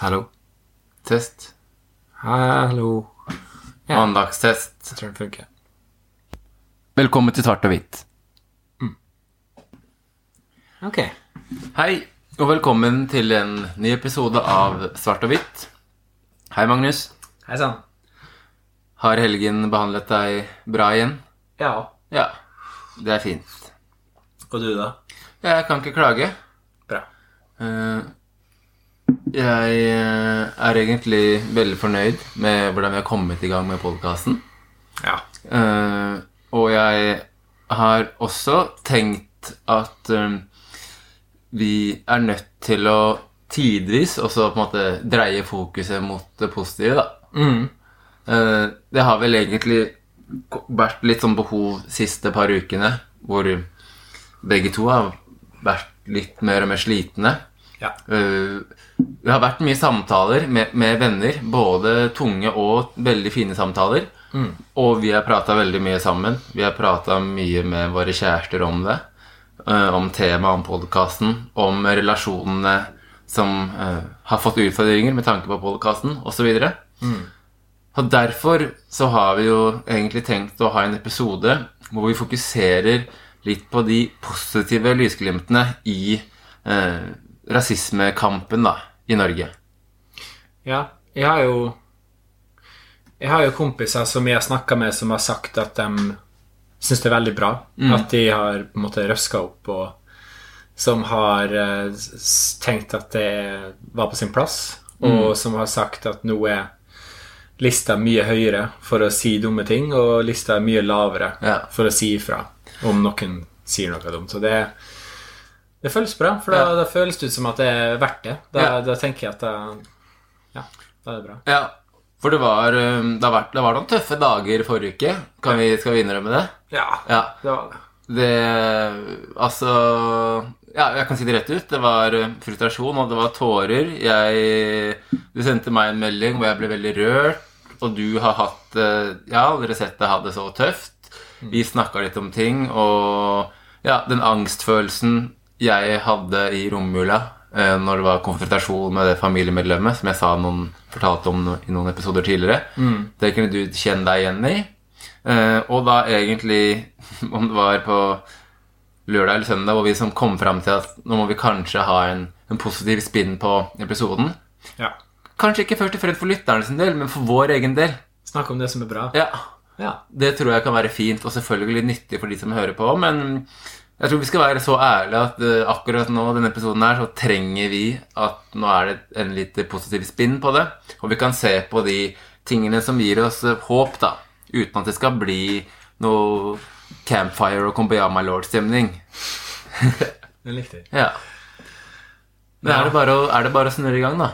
Hallo. Test. Hallo. Ja. Mandagstest. Jeg tror den funker. Velkommen til Svart og hvitt. Ok. Hei, og velkommen til en ny episode av Svart og hvitt. Hei, Magnus. Hei sann. Har helgen behandlet deg bra igjen? Ja. Ja, det er fint. Og du, da? Jeg kan ikke klage. Bra. Eh, Jeg eh, er egentlig veldig fornøyd med hvordan vi har kommet i gang med podkasten. Ja. Uh, og jeg har også tenkt at um, vi er nødt til å tidvis også på en måte dreie fokuset mot det positive, da. Mm. Uh, det har vel egentlig vært litt sånn behov siste par ukene, hvor begge to har vært litt mer og mer slitne. Ja. Eh, det har vært mye samtaler med, med venner, både tunge og veldig fine samtaler. Og vi har prata veldig mye sammen. Vi har prata mye med våre kjærester om det. eh, om temaet, om podkasten, om relasjonene som eh, har fått utfordringer med tanke på podkasten, osv. Og derfor så har vi jo egentlig tenkt å ha en episode hvor vi fokuserer litt på de positive lysglimtene i eh, rasismekampen da, i Norge. Ja. Jeg har jo Jeg har jo kompiser som jeg har snakka med, som har sagt at de syns det er veldig bra. At de har på en måte røska opp, og som har eh, tenkt at det var på sin plass. Og som har sagt at nå er lista mye høyere for å si dumme ting, og lista er mye lavere Ja. for å si ifra om noen sier noe dumt. Så det, det føles bra, for da, da føles det ut som at det er verdt det. Da, da tenker jeg at det, ja, da er det bra. Ja, for det var, eh, det vært, det var noen tøffe dager forrige uke. Kan vi, skal vi innrømme det? Ja, Ja. det var det. Det Altså Ja, jeg kan si det rett ut. Det var eh, frustrasjon, og det var tårer. Jeg Du sendte meg en melding hvor jeg ble veldig rørt, og du har hatt ja, Jeg har aldri sett deg ha det så tøft. Vi snakka litt om ting, og ja, den angstfølelsen jeg hadde i romjula eh, når det var konfrontasjon med det familiemedlemmet, som jeg sa noen, fortalte om i noen episoder tidligere, det kunne du kjenne deg igjen i. Eh, og da egentlig, om det var på lørdag eller søndag, hvor vi som kom fram til at nå må vi kanskje ha en, en positiv spinn på episoden. Ja. Kanskje ikke først og fremst for lytterne sin del, men for vår egen del. Snakk om det som er bra. Ja, Ja. Det tror jeg kan være fint, og selvfølgelig nyttig for de som hører på, men jeg tror vi skal være så ærlige at uh, akkurat nå, denne episoden her, så trenger vi at nå er det en litt positiv spinn på det, og vi kan se på de tingene som gir oss eh, håp, da, uten at det skal bli noe campfire og Kumbaya my lord-stemning. Det likte jeg. Ja. Men Ja. er det bare å, er det bare å snurre i gang, da?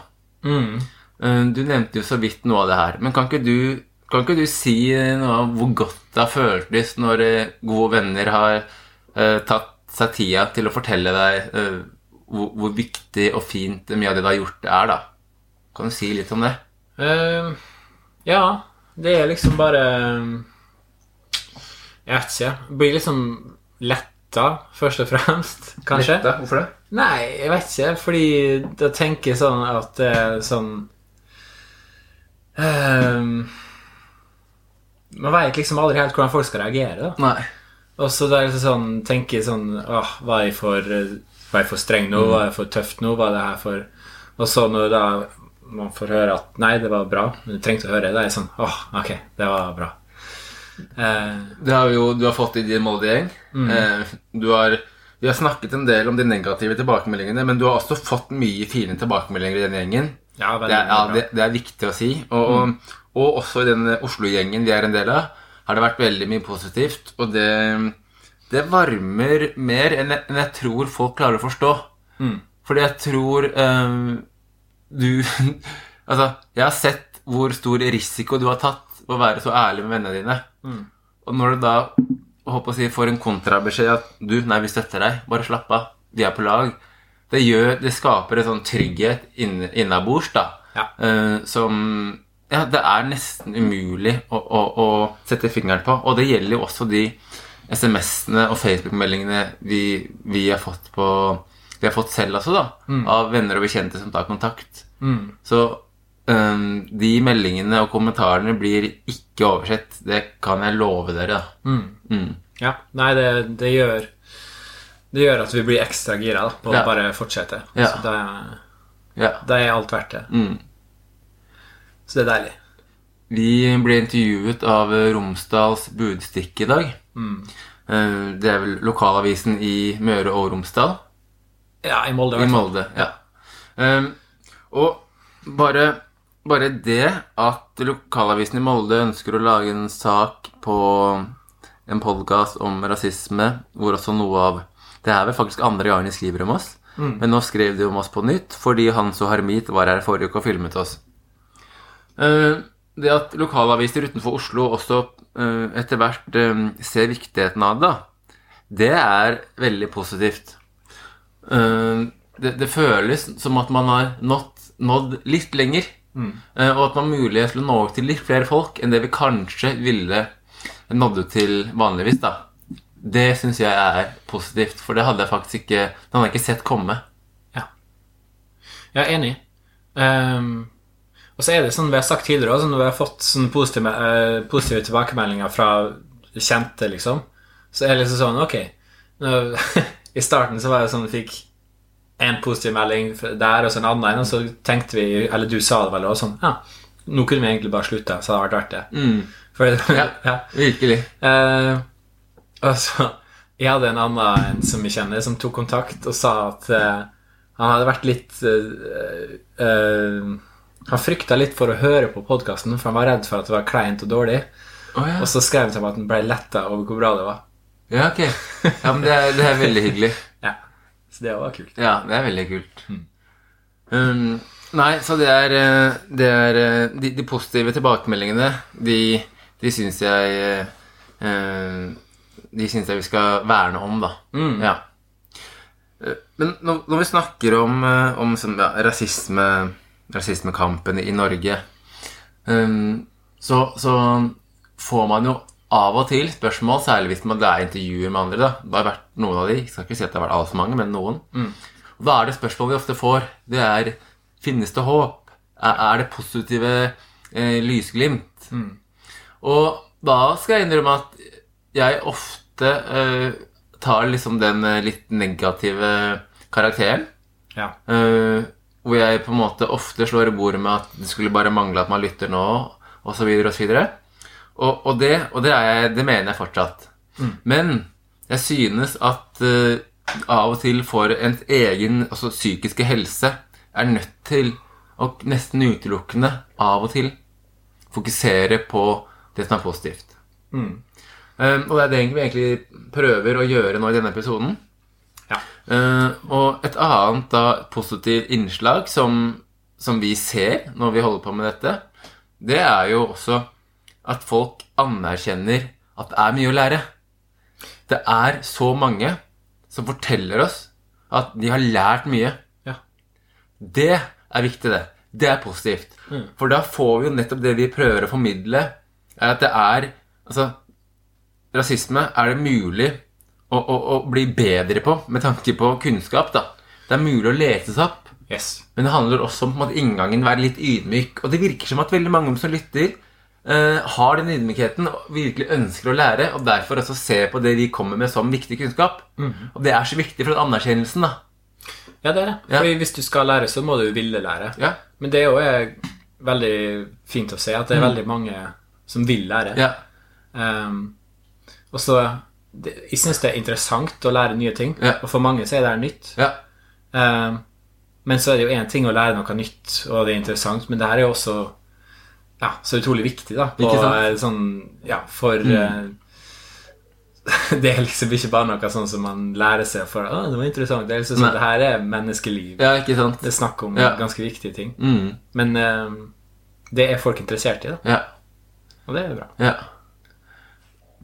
Mm. Eh, Du nevnte jo så vidt noe av det her, men kan ikke du, kan ikke du si noe om hvor godt det har føltes når gode venner har tatt seg tida til å fortelle deg eh, hvor, hvor viktig og fint mye av det du har gjort, er, da? Kan du si litt om det? Uh, ja, det er liksom bare Jeg vet ikke. Jeg blir liksom letta, først og fremst, kanskje. Hvorfor det? Nei, jeg vet ikke, fordi da tenker jeg sånn at det er sånn uh, Man vet liksom aldri helt hvordan folk skal reagere, da. Nei. Og så da er det sånn, tenker jeg sånn Åh, var jeg for, var jeg for streng nå? Var jeg for tøft nå? Var det her for Og så når da man får høre at nei, det var bra, men du trengte å høre det, da er jeg sånn Åh, ok, det var bra. Eh, Det har vi jo du har fått i din molde gjeng. Eh, du har, vi har snakket en del om de negative tilbakemeldingene, men du har også fått mye fine tilbakemeldinger i den gjengen. ja, Det er, ja, det, det er viktig å si. Og, og, og også i den Oslo-gjengen vi er en del av, har det vært veldig mye positivt. Og det, det varmer mer enn jeg, enn jeg tror folk klarer å forstå. Fordi jeg tror um, du Altså, jeg har sett hvor stor risiko du har tatt ved å være så ærlig med vennene dine. Og når du da håper å si, får en kontrabeskjed at du, nei, vi støtter deg, bare slapp av, vi er på lag, det, gjør, det skaper en sånn trygghet inn- innabords, da, Ja. uh, som ja, det er nesten umulig å, å, å sette fingeren på. Og det gjelder jo også de SMS-ene og Facebook-meldingene vi, vi har fått på vi har fått selv også, da. Av venner og bekjente som tar kontakt. Mm. Så um, de meldingene og kommentarene blir ikke oversett. Det kan jeg love dere. da. Mm. Mm. Ja. Nei, det, det gjør Det gjør at vi blir ekstra gira da, på Ja. å bare fortsette. Ja. Så da, Ja. da er alt verdt det. Mm. Så det er deilig. Vi ble intervjuet av Romsdals Budstikke i dag. Mm. Eh, Det er vel lokalavisen i Møre og Romsdal. Ja, i Molde. i. Molde, ja. Um, og bare, bare det at lokalavisen i Molde ønsker å lage en sak på en podkast om rasisme, hvor også noe av Det er vel faktisk andre gangen de skriver om oss, men nå skrev de om oss på nytt fordi Hans og Harmit var her forrige uke og filmet oss. Uh, det at lokalaviser utenfor Oslo også uh, etter hvert um, ser viktigheten av det, det er veldig positivt. Eh, det, det føles som at man har nådd, nådd litt lenger. Mm. og at man har mulighet til å nå ut til litt flere folk enn det vi kanskje ville nådd ut til vanligvis. da. Det syns jeg er positivt, for det hadde jeg faktisk ikke hadde jeg ikke sett komme. Ja. Jeg er enig. Ehm, og så er det sånn vi har sagt tidligere også, når vi har fått sånn positive, uh, positive tilbakemeldinger fra kjente, liksom, så er det liksom sånn Ok. Nå, I starten så var det sånn vi fikk en positiv melding der og så en annen en, og så tenkte vi Eller du sa det vel også sånn Ja, nå kunne vi egentlig bare slutta, så hadde det vært verdt det. For, Ja. ja. Virkelig. Uh, og så Jeg hadde en annen en som vi kjenner, som tok kontakt og sa at uh, han hadde vært litt uh, Han frykta litt for å høre på podkasten, for han var redd for at det var kleint og dårlig. Oh, ja. Og så skrev han til meg at han ble letta over hvor bra det var. ja, ok. Ja, men det er, det er veldig hyggelig. Ja, Så det var kult. Ja, det er veldig kult. Um, nei, så det er, eh, det er eh, de, de positive tilbakemeldingene, de, de syns jeg eh, De syns jeg vi skal verne om, da. Ja. Eh, Men når, når vi snakker om, om sånn, ja, rasisme, rasismekampen i Norge, um, så, så får man jo av og til spørsmål, særlig hvis man det er intervjuer med andre. da. Det har vært noen av de, jeg skal ikke si at det har vært altfor mange, men noen. Og da er det spørsmål vi ofte får. Det er Finnes det håp? Er, er det positive eh, lysglimt? Og da skal jeg innrømme at jeg ofte eh, tar liksom den eh, litt negative karakteren. Ja. eh, hvor jeg på en måte ofte slår i bordet med at det skulle bare mangle at man lytter nå, osv. osv. Og, og, det, og det, jeg, det mener jeg fortsatt. Men jeg synes at uh, av og til for ens egen altså psykiske helse er nødt til å nesten utelukkende av og til fokusere på det som er positivt. Eh, og det er det vi egentlig prøver å gjøre nå i denne episoden. Eh, og et annet da positivt innslag som, som vi ser når vi holder på med dette, det er jo også at folk anerkjenner at det er mye å lære. Det er så mange som forteller oss at de har lært mye. Ja. Det er viktig, det. Det er positivt. For da får vi jo nettopp det vi prøver å formidle, er at det er Altså, rasisme er det mulig å, å, å bli bedre på med tanke på kunnskap, da. Det er mulig å lese seg opp. Yes. Men det handler også om at inngangen være litt ydmyk. Og det virker som at veldig mange som lytter, eh, har den ydmykheten og virkelig ønsker å lære, og derfor også ser på det vi kommer med som viktig kunnskap. Og det er så viktig for den anerkjennelsen, da. Ja, det er det. Ja. Fordi hvis du skal lære, så må du ville lære. Ja. Men det er jo veldig fint å se at det er veldig mange som vil lære. Ja. Um, og så det, Jeg syns det er interessant å lære nye ting, Ja. og for mange så er det nytt. Ja. Um, men så er det jo én ting å lære noe nytt, og det er interessant, men det her er jo også ja, så utrolig viktig, da. På? Mm. eh, Sånn, ja, for eh, Det er liksom ikke bare noe sånn som man lærer seg for Å, det var interessant. Det er liksom sånn, det her er menneskeliv. ja, ikke sant? Det er snakk om ganske viktige ting. Mm. Men um, det er folk interessert i, da. Ja. Og det er bra. Ja.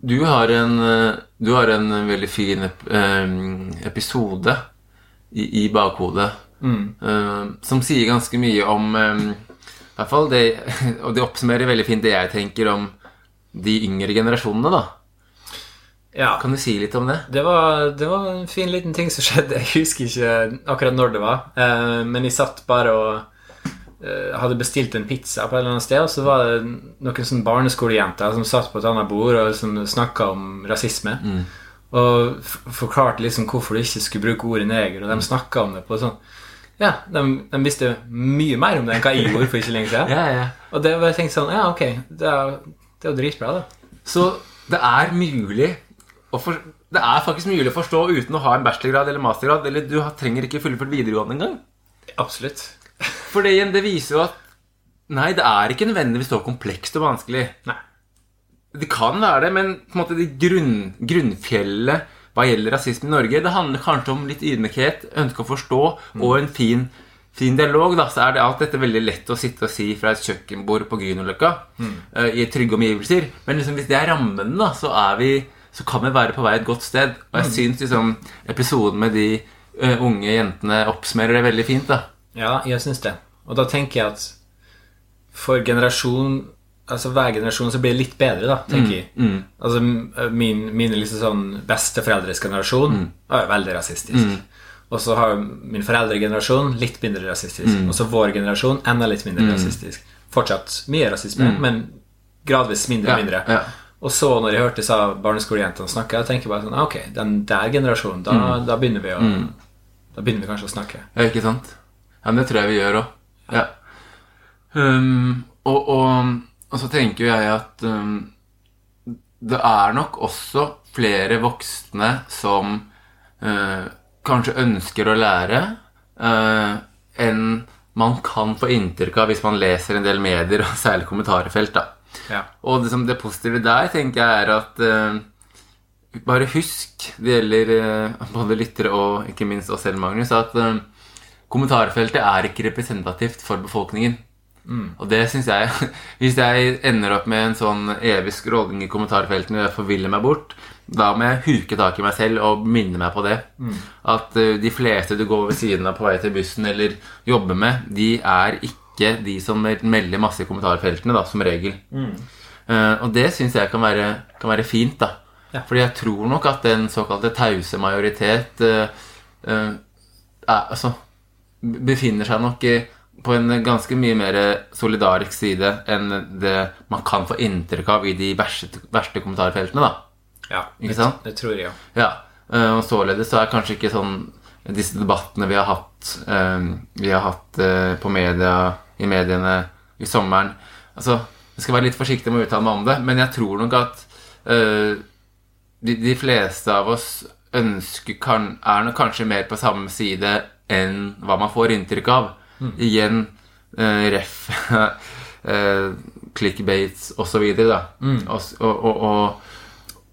Du har en, eh, du har en veldig fin ep eh, episode i, i bakhodet eh, som sier ganske mye om eh, I hvert fall det Og det oppsummerer veldig fint det jeg tenker om de yngre generasjonene, da. Ja. Kan du si litt om det? Det var, det var en fin liten ting som skjedde. Jeg husker ikke akkurat når det var. Eh, men jeg satt bare og eh, hadde bestilt en pizza på et eller annet sted, og så var det noen sånne barneskolejenter som satt på et annet bord og liksom snakka om rasisme. Og forklarte liksom hvorfor du ikke skulle bruke ordet neger, og de snakka om det på sånn Ja, de, de visste mye mer om det enn hva jeg gjorde for ikke lenge siden. Ja, ja. Og det var jeg tenkte sånn Ja, ok, det er, det er jo dritbra, da. Så det er mulig å for, Det er faktisk mulig å forstå uten å ha en bachelorgrad eller mastergrad. Eller du trenger ikke fullført videregående engang. Absolutt. For det igjen, det viser jo at Nei, det er ikke nødvendigvis så komplekst og vanskelig. Nei. Det kan være det, men på en måte det grunn, grunnfjellet hva gjelder rasisme i Norge, det handler kanskje om litt ydmykhet, ønske å forstå og en fin, fin dialog. Da, så er det alt dette veldig lett å sitte og si fra et kjøkkenbord på Grünerløkka eh, i trygge omgivelser. Men liksom, hvis det er rammen, da, så, er vi, så kan vi være på vei et godt sted. Og jeg syns liksom, episoden med de uh, unge jentene oppsummerer det veldig fint. da. Ja, jeg syns det. Og da tenker jeg at for generasjon Altså hver generasjon så blir det litt bedre, da, tenker jeg. Altså min, mine liksom sånn besteforeldres generasjon er veldig rasistisk. Og så har min foreldregenerasjon litt mindre rasistisk. Og så vår generasjon enda litt mindre rasistisk. Fortsatt mye rasisme, men gradvis mindre og Ja, mindre. ja. Og så når jeg hørte disse barneskolejentene snakke, jeg tenker bare sånn ah, Ok, den der generasjonen, da, da begynner vi å Da begynner vi kanskje å snakke. Ja, ikke sant? Ja, men det tror jeg vi gjør òg. Ja. Um, og, og, og så tenker jeg at um, det er nok også flere voksne som uh, kanskje ønsker å lære, uh, enn man kan få inntrykk av hvis man leser en del medier, og særlig kommentarfelt. da. Ja. Og det, som det positive der tenker jeg er at uh, Bare husk, det gjelder både lyttere og ikke minst oss selv, Magnus, at kommentarfeltet er ikke representativt for befolkningen. Og det syns jeg Hvis jeg ender opp med en sånn evig scrolling i kommentarfeltene og jeg forviller meg bort, da må jeg huke tak i meg selv og minne meg på det. At eh, de fleste du går ved siden av på vei til bussen eller jobber med, de er ikke de som melder masse i kommentarfeltene, da, som regel. Eh, og det syns jeg kan være, kan være fint, da. Ja. Fordi jeg tror nok at den såkalte tause majoritet uh, er, altså, befinner seg nok på en ganske mye mer solidarisk side enn det man kan få inntrykk av i de verste, verste kommentarfeltene. da. ja Ikke sant? det tror jeg. Ja, eh, og således så er kanskje ikke sånn disse debattene vi har hatt eh, Vi har hatt eh, på media, i mediene i sommeren Altså, jeg skal være litt forsiktig med å uttale meg om det, men jeg tror nok at de, de fleste av oss ønsker kan, er nok kanskje mer på samme side enn hva man får inntrykk av. Igjen eh, ref eh, clickbates og så videre, da. S- og, og, og,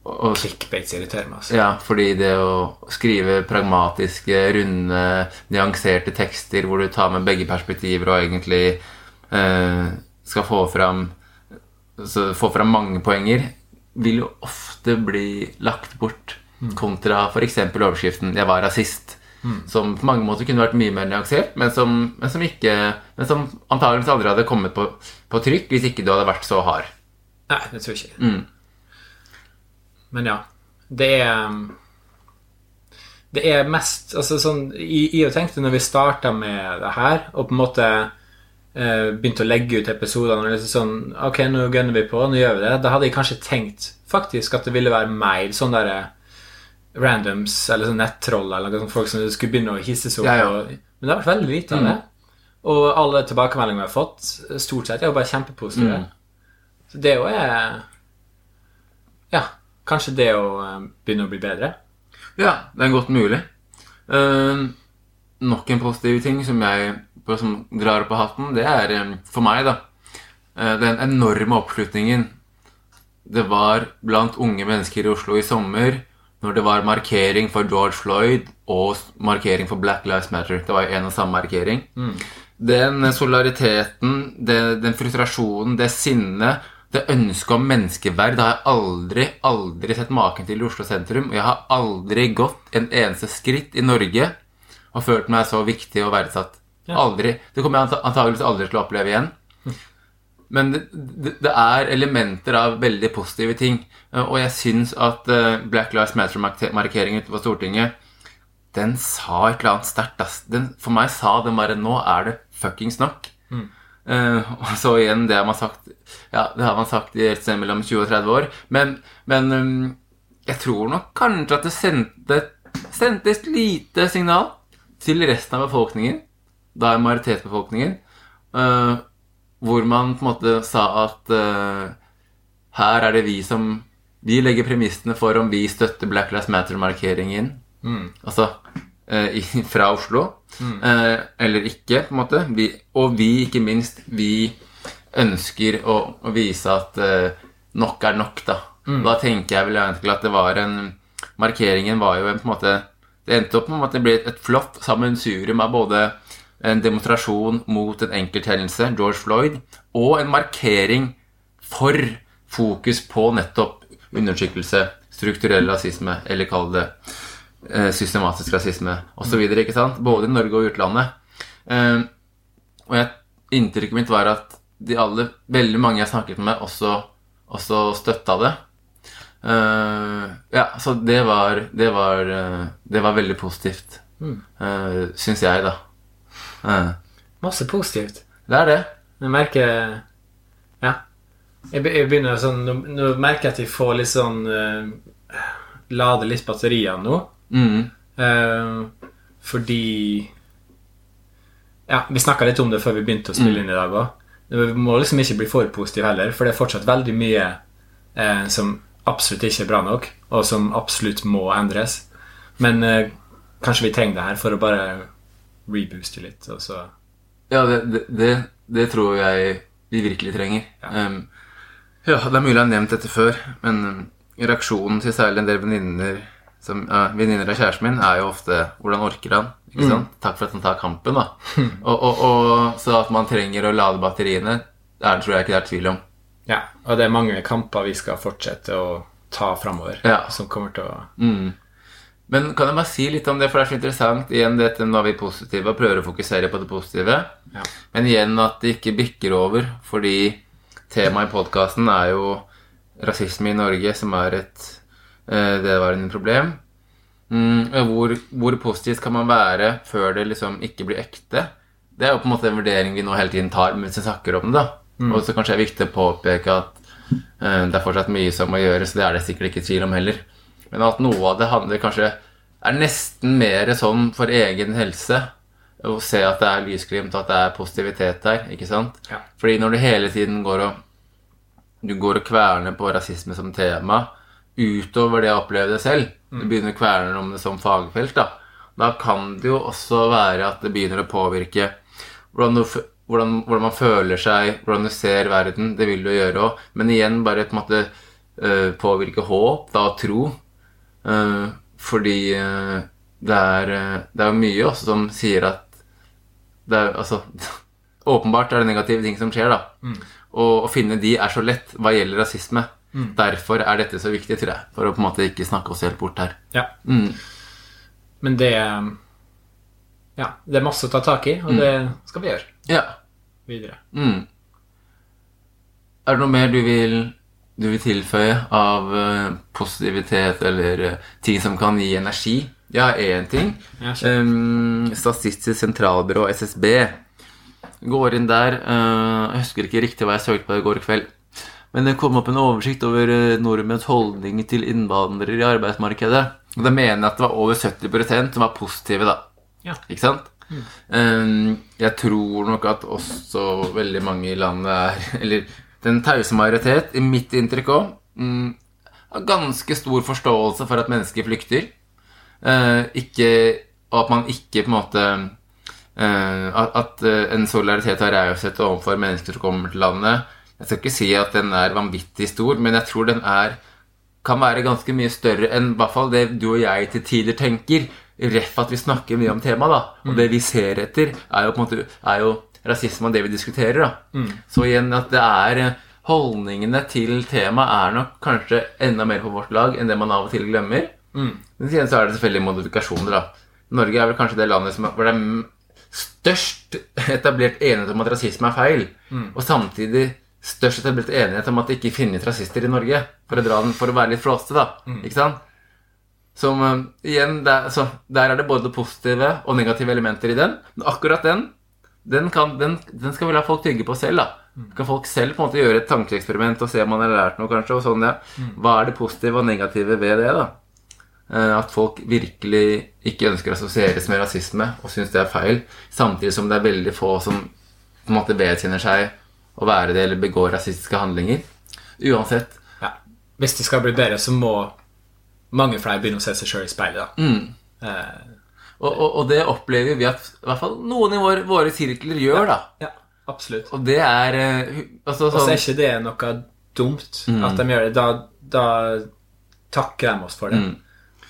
og clickbates irriterer meg. Altså. ja, fordi det å skrive pragmatiske, runde, nyanserte tekster hvor du tar med begge perspektiver og egentlig eh, skal få fram, så, få fram mange poenger, vil jo ofte bli lagt bort kontra f.eks. overskriften 'Jeg var rasist'. Som på mange måter kunne vært mye mer nyansert, men som, men som, ikke, men som antageligvis aldri hadde kommet på, på trykk hvis ikke du hadde vært så hard. Nei, det tror jeg ikke. Mm. Men ja. Det er Det er mest Altså sånn I og tenkte når vi starta med det her, og på en måte eh, begynte å legge ut episodene liksom sånn Ok, nå gunner vi på, nå gjør vi det. Da hadde jeg kanskje tenkt faktisk at det ville være mer sånn derre randoms eller sånn nettroll eller noe sånt, folk som skulle begynne å hisse seg opp. Ja, ja. Men det har vært veldig lite av det. Og alle tilbakemeldingene vi har fått, stort sett, er jo bare kjempepositive. Så det jo er Ja, kanskje det å eh, begynne å bli bedre. Ja, det er godt mulig. Uh, nok en positiv ting som jeg som drar opp av hatten, det er eh, for meg, da Uh, Den enorme oppslutningen det var blant unge mennesker i Oslo i sommer når det var markering for George Floyd og markering for Black Lives Matter. Det var en og samme markering. Den solidariteten, det, den frustrasjonen, det sinnet, det ønsket om menneskeverd det har jeg aldri, aldri sett maken til i Oslo sentrum. Og jeg har aldri gått en eneste skritt i Norge og følt meg så viktig og verdsatt. Aldri. Det kommer jeg antageligvis aldri til å oppleve igjen. Men det, det, er elementer av veldig positive ting. Eh, Og jeg syns at eh, Black Lives Matter-markeringen ute på Stortinget den sa et eller annet sterkt. For meg sa den bare Nå er det fuckings nok. Eh, og så igjen, det har man sagt Ja, det har man sagt i et sted mellom 20 og 30 år. Men, men um, jeg tror nok kanskje at det sendte, sendte et lite signal til resten av befolkningen, da er majoritetsbefolkningen, eh, hvor man på en måte sa at uh, her er det vi som Vi legger premissene for om vi støtter Black Lives Matter-markeringen. Altså uh, i, fra Oslo. Eh, eller ikke, på en måte. Vi, og vi, ikke minst, vi ønsker å, å vise at nok er nok, da. Da tenker jeg vel egentlig at det var en Markeringen var jo en på en måte Det endte opp med at det ble et flott sammensurium av både en demonstrasjon mot en enkelthendelse, George Floyd, og en markering for fokus på nettopp undertrykkelse, strukturell rasisme, eller kall det eh, systematisk rasisme osv. Både i Norge og utlandet. Eh, og jeg, inntrykket mitt var at de alle, veldig mange jeg snakket med, også, også støtta det. Eh, ja, så det var Det var, det var veldig positivt. Uh, Syns jeg, da. Eh, Masse positivt. det er det. Jeg merker Ja. Jeg, be- jeg begynner sånn Nå, nå merker jeg at jeg får litt sånn uh, Lade litt batterier nå. Mm. Uh, fordi Ja, vi snakka litt om det før vi begynte å spille inn i dag òg. Vi må liksom ikke bli for positive heller, for det er fortsatt veldig mye uh, som absolutt ikke er bra nok, og som absolutt må endres. Men eh, kanskje vi trenger det her for å bare rebooste litt, og så Ja, det, det, det, det tror jeg vi virkelig trenger. Ja. Um, ja, det er mulig jeg har nevnt dette før, men um, reaksjonen til særlig en del venninner som ja, Venninner av kjæresten min er jo ofte 'Hvordan orker han?' Ikke sant? Takk for at han tar kampen, da. og, og, og Så at man trenger å lade batteriene, det tror jeg ikke det er tvil om. Ja, og det er mange kamper vi skal fortsette å ta framover, Ja. som kommer til å Mm. Men kan jeg bare si litt om det, for det er så interessant. Igjen, dette Nå er vi positive og prøver å fokusere på det positive. Ja. Men igjen at det ikke bikker over, fordi temaet i podkasten er jo rasisme i Norge, som er et eh, vedvarende problem. Mm, hvor, hvor positivt kan man være før det liksom ikke blir ekte? Det er jo på en måte en vurdering vi nå hele tiden tar mens vi snakker om det. da. Og så kanskje det er viktig å påpeke at eh, det er fortsatt mye som må gjøres, det er det sikkert ikke tvil om heller. Men at noe av det handler kanskje er nesten mer sånn for egen helse. Å se at det er lysglimt, at det er positivitet der. ikke sant? Ja. Fordi når du hele tiden går og du går og kverner på rasisme som tema utover det jeg opplevde selv, du begynner å kverne om det som fagfelt, da, da kan det jo også være at det begynner å påvirke hvordan, du, hvordan, hvordan man føler seg, hvordan du ser verden. Det vil du gjøre òg. Men igjen bare på en måte eh, påvirke håp da, og tro. Eh, fordi uh, det er, eh, det er mye også som sier at det er, altså, Åpenbart er det negative ting som skjer, da. Og å finne de er så lett hva gjelder rasisme. Derfor er dette så viktig, tror jeg. For å på en måte ikke snakke oss helt bort her. Ja. Mm. Men det Ja, det er masse å ta tak i, og det skal vi gjøre Ja. videre. Mm. Er det noe mer du vil, du vil tilføye av eh, positivitet eller eh, ting som kan gi energi? Ja, én ting. Um, Statistisk sentralbyrå, SSB, går inn der Uh, Jeg husker ikke riktig hva jeg søkte på i går kveld. Men det kom opp en oversikt over nordmenns holdning til innvandrere i arbeidsmarkedet. Og da mener jeg at det var over 70 som var positive, da. Ja. Ikke sant? Um, jeg tror nok at også veldig mange i landet er Eller den tause majoritet, i mitt inntrykk òg, mm, har ganske stor forståelse for at mennesker flykter. Eh, ikke, og at man ikke på en måte eh, At, at eh, en solidaritet og raushet overfor mennesker som kommer til landet Jeg skal ikke si at den er vanvittig stor, men jeg tror den er kan være ganske mye større enn i hvert fall det du og jeg til tider tenker. Ref at vi snakker mye om temaet, da. Og det vi ser etter, er jo på en måte er jo rasisme og det vi diskuterer. da. Så igjen at det er eh, Holdningene til temaet er nok kanskje enda mer på vårt lag enn det man av og til glemmer. Men igjen så er det selvfølgelig modifikasjoner, da. Norge er vel kanskje det landet som, hvor det er størst etablert enighet om at rasisme er feil. Og samtidig størst etablert enighet om at det ikke finnes rasister i Norge. For å, den, for å være litt flåste, da. Ikke sant? Som eh, igjen, der, så, der er det både positive og negative elementer i den. Men akkurat den, den, kan, den, den skal vi la folk tygge på selv, da. Kan folk selv på en måte gjøre et tankeeksperiment og se om man har lært noe, kanskje. og sånn, ja. Hva er det positive og negative ved det, da? Eh, At folk virkelig ikke ønsker å assosieres med rasisme og syns det er feil, samtidig som det er veldig få som på en måte vedkjenner seg å være det eller begår rasistiske handlinger. Uansett. Ja. Hvis det skal bli bedre, så må mange flere begynne å se seg sjøl i speilet. da. Mm. Eh, Og, og, og det opplever vi at i hvert fall noen i våre, våre sirkler gjør, da. ja, absolutt. Og det er altså, hu- altså, Og så sånn, er ikke det noe dumt at de gjør det. Da, da takker de oss for det.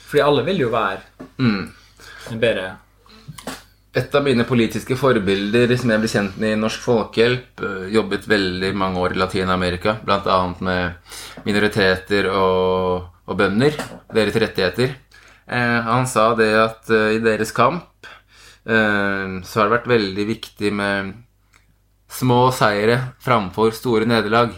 Fordi alle vil jo være mm. en bedre Et av mine politiske forbilder som jeg ble kjent med i Norsk Folkehjelp, øh, jobbet veldig mange år i Latin-Amerika, bl.a. med minoriteter og, og bønder, deres rettigheter. Eh, han sa det at eh, i deres kamp eh, så har det vært veldig viktig med små seire framfor store nederlag.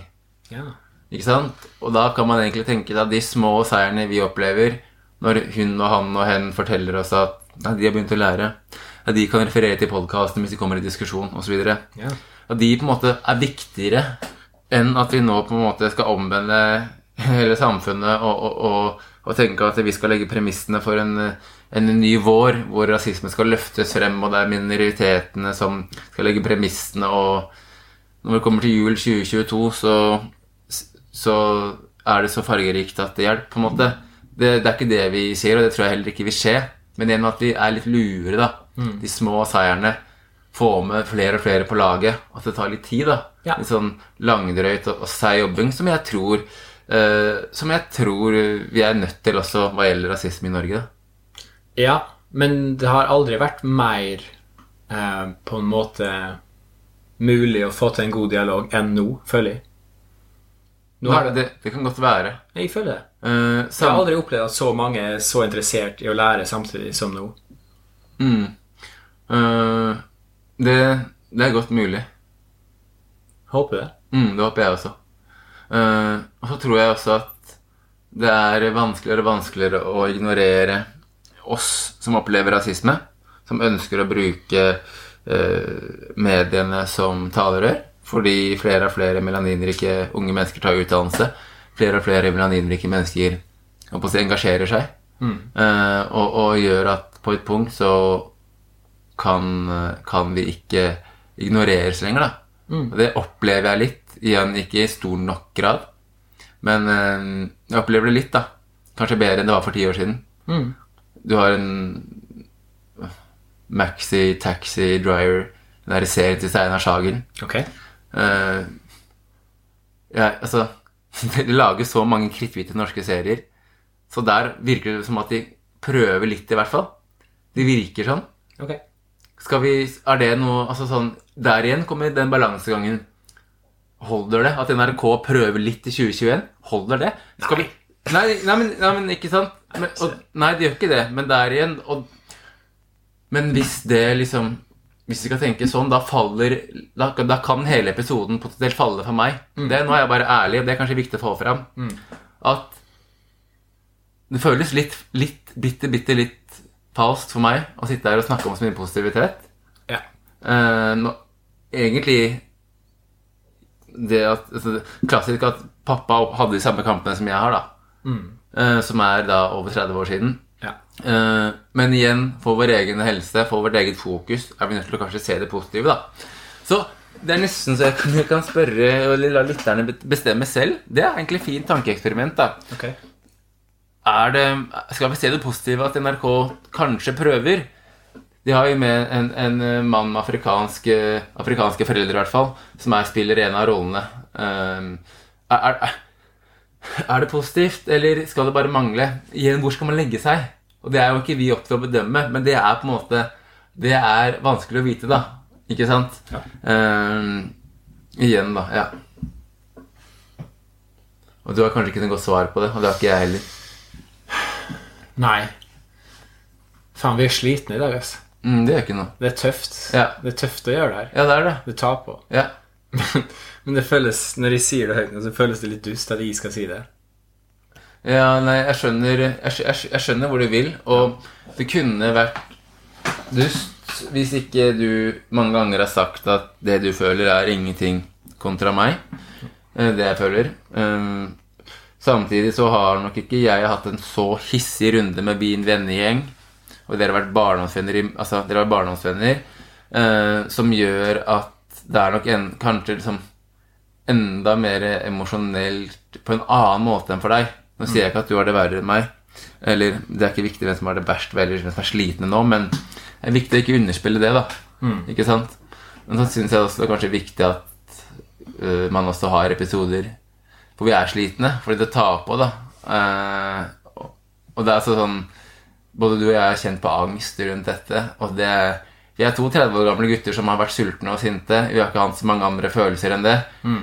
Ja. Ikke sant? Og da kan man egentlig tenke at de små seirene vi opplever, når hun og han og hen forteller oss at ja, de har begynt å lære, at de kan referere til podkasten hvis de kommer i diskusjon osv., ja. at de på en måte er viktigere enn at vi nå på en måte skal omvende hele samfunnet og, og, og, og tenke at vi skal legge premissene for en, en ny vår hvor rasisme skal løftes frem, og det er minoritetene som skal legge premissene, og når vi kommer til jul 2022, så, så er det så fargerikt at det hjelper, på en måte. Det, det er ikke det vi sier, og det tror jeg heller ikke vil skje. Men gjennom at vi er litt lure, da. De små seierne. Få med flere og flere på laget. At det tar litt tid, da. Ja. Litt sånn langdrøyt og, og seig jobbing som jeg tror Som jeg tror vi er nødt til også hva gjelder rasisme i Norge. Da. ja, men det har aldri vært mer eh, på en måte mulig å få til en god dialog enn nå, føler jeg. Nå Nei, det, det, det kan godt være. jeg føler det. Eh, Jeg har aldri opplevd at så mange er så interessert i å lære samtidig som nå. mm, Eh, det, det er godt mulig. Håper det. Mm, det håper jeg også. Eh, og så tror jeg også at det er vanskeligere og vanskeligere å ignorere oss som opplever rasisme, som ønsker å bruke eh, mediene som talerør, fordi flere og flere melaninrike unge mennesker tar utdannelse. Flere og flere melaninrike mennesker si, engasjerer seg. Mm. og, og gjør at på et punkt så kan, kan vi ikke ignoreres lenger, da. Og det opplever jeg litt, igjen ikke i stor nok grad. Men eh, jeg opplever det litt, da. Kanskje bedre enn det var for ti år siden. Mm. Du har en Maxi Taxi Driver, den derre serien til Steinar Sagen. Ok. Eh, ja, altså Det lages så mange kritthvite norske serier, så der virker det som at de prøver litt, i hvert fall. De virker sånn. Okay. Skal vi Er det noe Altså sånn Der igjen kommer den balansegangen. Holder det at NRK prøver litt i 2021? Holder det? Skal vi Nei, nei, men, nei, men ikke sant? Men, og, nei, det gjør ikke det. Men der igjen og, Men hvis det liksom Hvis vi skal tenke sånn, da faller Da, da kan hele episoden potensielt falle for meg. Det, nå er jeg bare ærlig, og det er kanskje viktig å få fram. At det føles litt, litt bitte, bitte litt falskt for meg å sitte her og snakke om så mye positivitet. Ja. Uh, nå, egentlig det at altså, Klassisk at pappa hadde de samme kampene som jeg har, da. Eh, som er da over 30 år siden. Ja. Eh, men igjen, for vår egen helse, for vårt eget fokus, er vi nødt til å kanskje se det positive, da. Så det er nesten så jeg kan, jeg kan spørre og la lytterne bestemme selv. Det er egentlig fint tankeeksperiment, da. Okay. Det, skal vi se det positive at NRK kanskje prøver? De har jo med en, en mann med afrikanske, afrikanske foreldre, i hvert fall, som er spiller en av rollene. Um, er, er, er det positivt, eller skal det bare mangle? Igjen, hvor skal man legge seg? Og det er jo ikke vi opp til å bedømme, men det er på en måte Det er vanskelig å vite, da. Ikke sant? Ja. Um, igjen, da. Ja. Og du har kanskje ikke noe godt svar på det, og det har ikke jeg heller. Nei. Faen, vi er slitne i dag, altså. Mm, det gjør ikke noe. Det er tøft. Ja. Det er tøft å gjøre det her. Ja, det er det. Du tar på. Ja. Men det føles, når jeg sier det høyt, nå, så føles det litt dust at jeg skal si det. Ja, nei, jeg skjønner, jeg, jeg, jeg skjønner hvor du vil, og det kunne vært dust hvis ikke du mange ganger har sagt at det du føler, er ingenting kontra meg. eh, Det jeg føler. Um, Samtidig så har nok ikke jeg hatt en så hissig runde med min vennegjeng, og dere har vært barndomsvenner, i, altså, dere har barndomsvenner eh, som gjør at det er nok en, kanskje liksom enda mer emosjonelt på en annen måte enn for deg. Nå sier jeg ikke at du har det verre enn meg, eller det er ikke viktig hvem som har det verst, eller hvem som er slitne nå, men det er viktig å ikke underspille det, da. Ikke sant? Men så syns jeg også det er kanskje viktig at uh, man også har episoder hvor vi er slitne, fordi det tar på, da. Uh, og, og det er altså sånn Både du og jeg har kjent på angst rundt dette, og det vi er to 30 år gamle gutter som har vært sultne og sinte. Vi har ikke hatt så mange andre følelser enn det.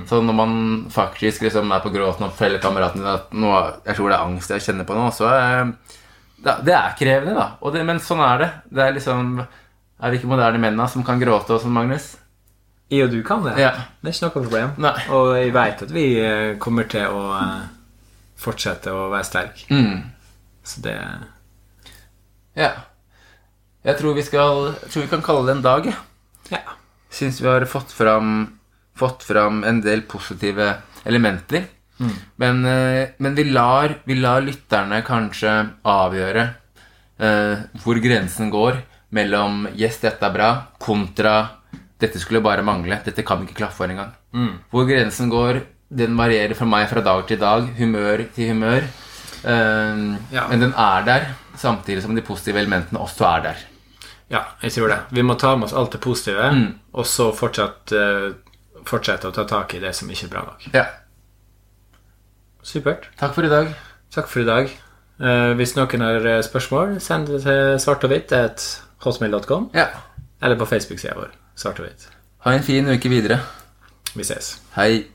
Så når man faktisk liksom er på gråten og forteller kameraten din at nå, jeg tror det er angst jeg kjenner på nå, så er det, det er krevende, da. Og det, men sånn er det. Det er liksom Er vi ikke moderne mennene som kan gråte og sånn, Magnus? Jeg og du kan det. Ja. Det er ikke noe problem. Nei. Og jeg vet at vi eh, kommer til å eh, fortsette å være sterke. Mm. Så det Ja. Jeg tror vi skal Jeg tror vi kan kalle det en dag. Ja. Syns vi har fått fram, fått fram en del positive elementer. Men, eh, men vi, lar, vi lar lytterne kanskje avgjøre eh, hvor grensen går mellom 'yes, dette er bra', kontra 'dette skulle bare mangle', 'dette kan vi ikke klaffe for engang'. Hvor grensen går, den varierer for meg fra dag til dag, humør til humør. Eh, Ja. Men den er der, samtidig som de positive elementene også er der. ja, jeg tror det. Vi må ta med oss alt det positive, og så fortsatt, eh, fortsette å ta tak i det som ikke er bra nok. Ja. Supert. Takk for i dag. Takk for i dag. Eh, hvis noen har eh, spørsmål, send det til svart og hvitt at hotmail.com, Ja. eller på Facebook-sida vår. Svart og hvitt. Ha en fin uke videre. Vi ses. Hei.